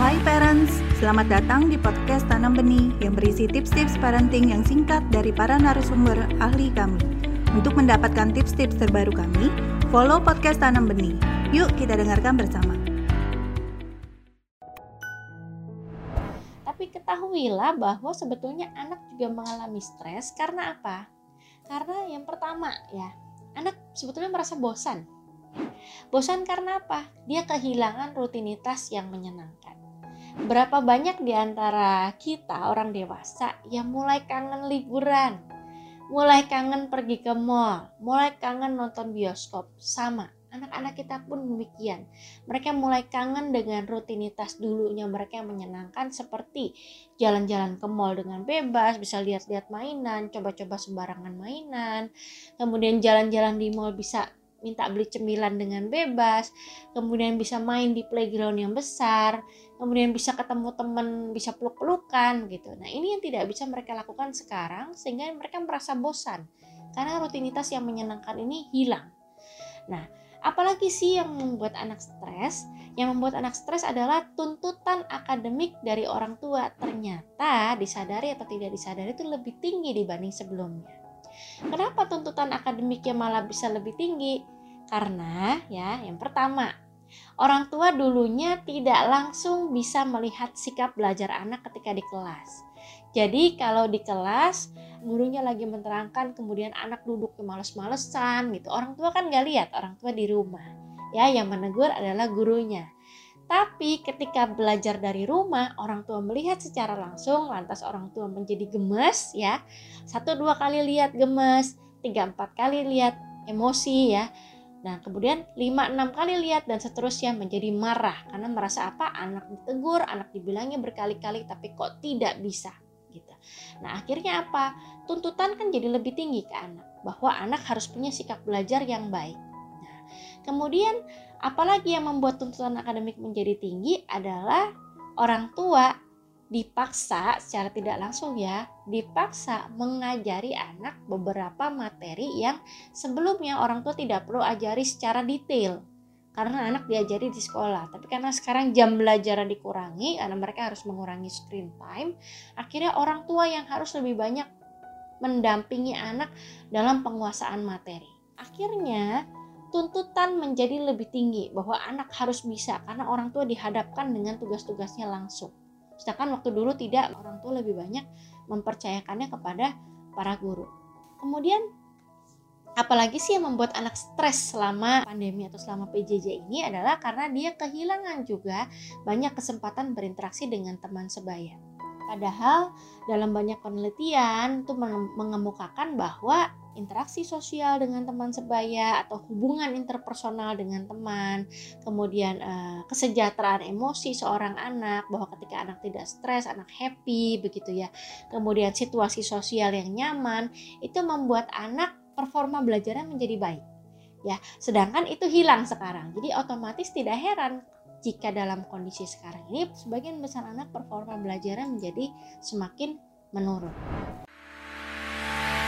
Hai parents, selamat datang di podcast Tanam Benih yang berisi tips-tips parenting yang singkat dari para narasumber ahli kami. Untuk mendapatkan tips-tips terbaru kami, follow podcast Tanam Benih. Yuk kita dengarkan bersama. Tapi ketahuilah bahwa sebetulnya anak juga mengalami stres karena apa? Karena yang pertama ya, anak sebetulnya merasa bosan Bosan karena apa? Dia kehilangan rutinitas yang menyenangkan. Berapa banyak di antara kita orang dewasa yang mulai kangen liburan, mulai kangen pergi ke mall, mulai kangen nonton bioskop, sama anak-anak kita pun demikian. Mereka mulai kangen dengan rutinitas dulunya. Mereka yang menyenangkan seperti jalan-jalan ke mall dengan bebas, bisa lihat-lihat mainan, coba-coba sembarangan mainan, kemudian jalan-jalan di mall bisa minta beli cemilan dengan bebas, kemudian bisa main di playground yang besar, kemudian bisa ketemu teman, bisa peluk-pelukan gitu. Nah, ini yang tidak bisa mereka lakukan sekarang sehingga mereka merasa bosan karena rutinitas yang menyenangkan ini hilang. Nah, apalagi sih yang membuat anak stres? Yang membuat anak stres adalah tuntutan akademik dari orang tua. Ternyata disadari atau tidak disadari itu lebih tinggi dibanding sebelumnya. Kenapa tuntutan akademiknya malah bisa lebih tinggi? Karena ya, yang pertama, orang tua dulunya tidak langsung bisa melihat sikap belajar anak ketika di kelas. Jadi kalau di kelas gurunya lagi menerangkan kemudian anak duduk males-malesan gitu. Orang tua kan gak lihat orang tua di rumah. Ya yang menegur adalah gurunya. Tapi ketika belajar dari rumah, orang tua melihat secara langsung, lantas orang tua menjadi gemes ya. Satu dua kali lihat gemes, tiga empat kali lihat emosi ya Nah, kemudian 5-6 kali lihat dan seterusnya menjadi marah karena merasa apa? Anak ditegur, anak dibilangnya berkali-kali tapi kok tidak bisa gitu. Nah, akhirnya apa? Tuntutan kan jadi lebih tinggi ke anak bahwa anak harus punya sikap belajar yang baik. Nah, kemudian apalagi yang membuat tuntutan akademik menjadi tinggi adalah orang tua dipaksa secara tidak langsung ya, dipaksa mengajari anak beberapa materi yang sebelumnya orang tua tidak perlu ajari secara detail karena anak diajari di sekolah. Tapi karena sekarang jam belajar dikurangi karena mereka harus mengurangi screen time, akhirnya orang tua yang harus lebih banyak mendampingi anak dalam penguasaan materi. Akhirnya tuntutan menjadi lebih tinggi bahwa anak harus bisa karena orang tua dihadapkan dengan tugas-tugasnya langsung. Sedangkan waktu dulu tidak, orang tua lebih banyak mempercayakannya kepada para guru. Kemudian apalagi sih yang membuat anak stres selama pandemi atau selama PJJ ini adalah karena dia kehilangan juga banyak kesempatan berinteraksi dengan teman sebaya. Padahal dalam banyak penelitian itu mengemukakan bahwa interaksi sosial dengan teman sebaya atau hubungan interpersonal dengan teman, kemudian uh, kesejahteraan emosi seorang anak bahwa ketika anak tidak stres, anak happy begitu ya. Kemudian situasi sosial yang nyaman itu membuat anak performa belajarnya menjadi baik. Ya, sedangkan itu hilang sekarang. Jadi otomatis tidak heran jika dalam kondisi sekarang ini sebagian besar anak performa belajarnya menjadi semakin menurun.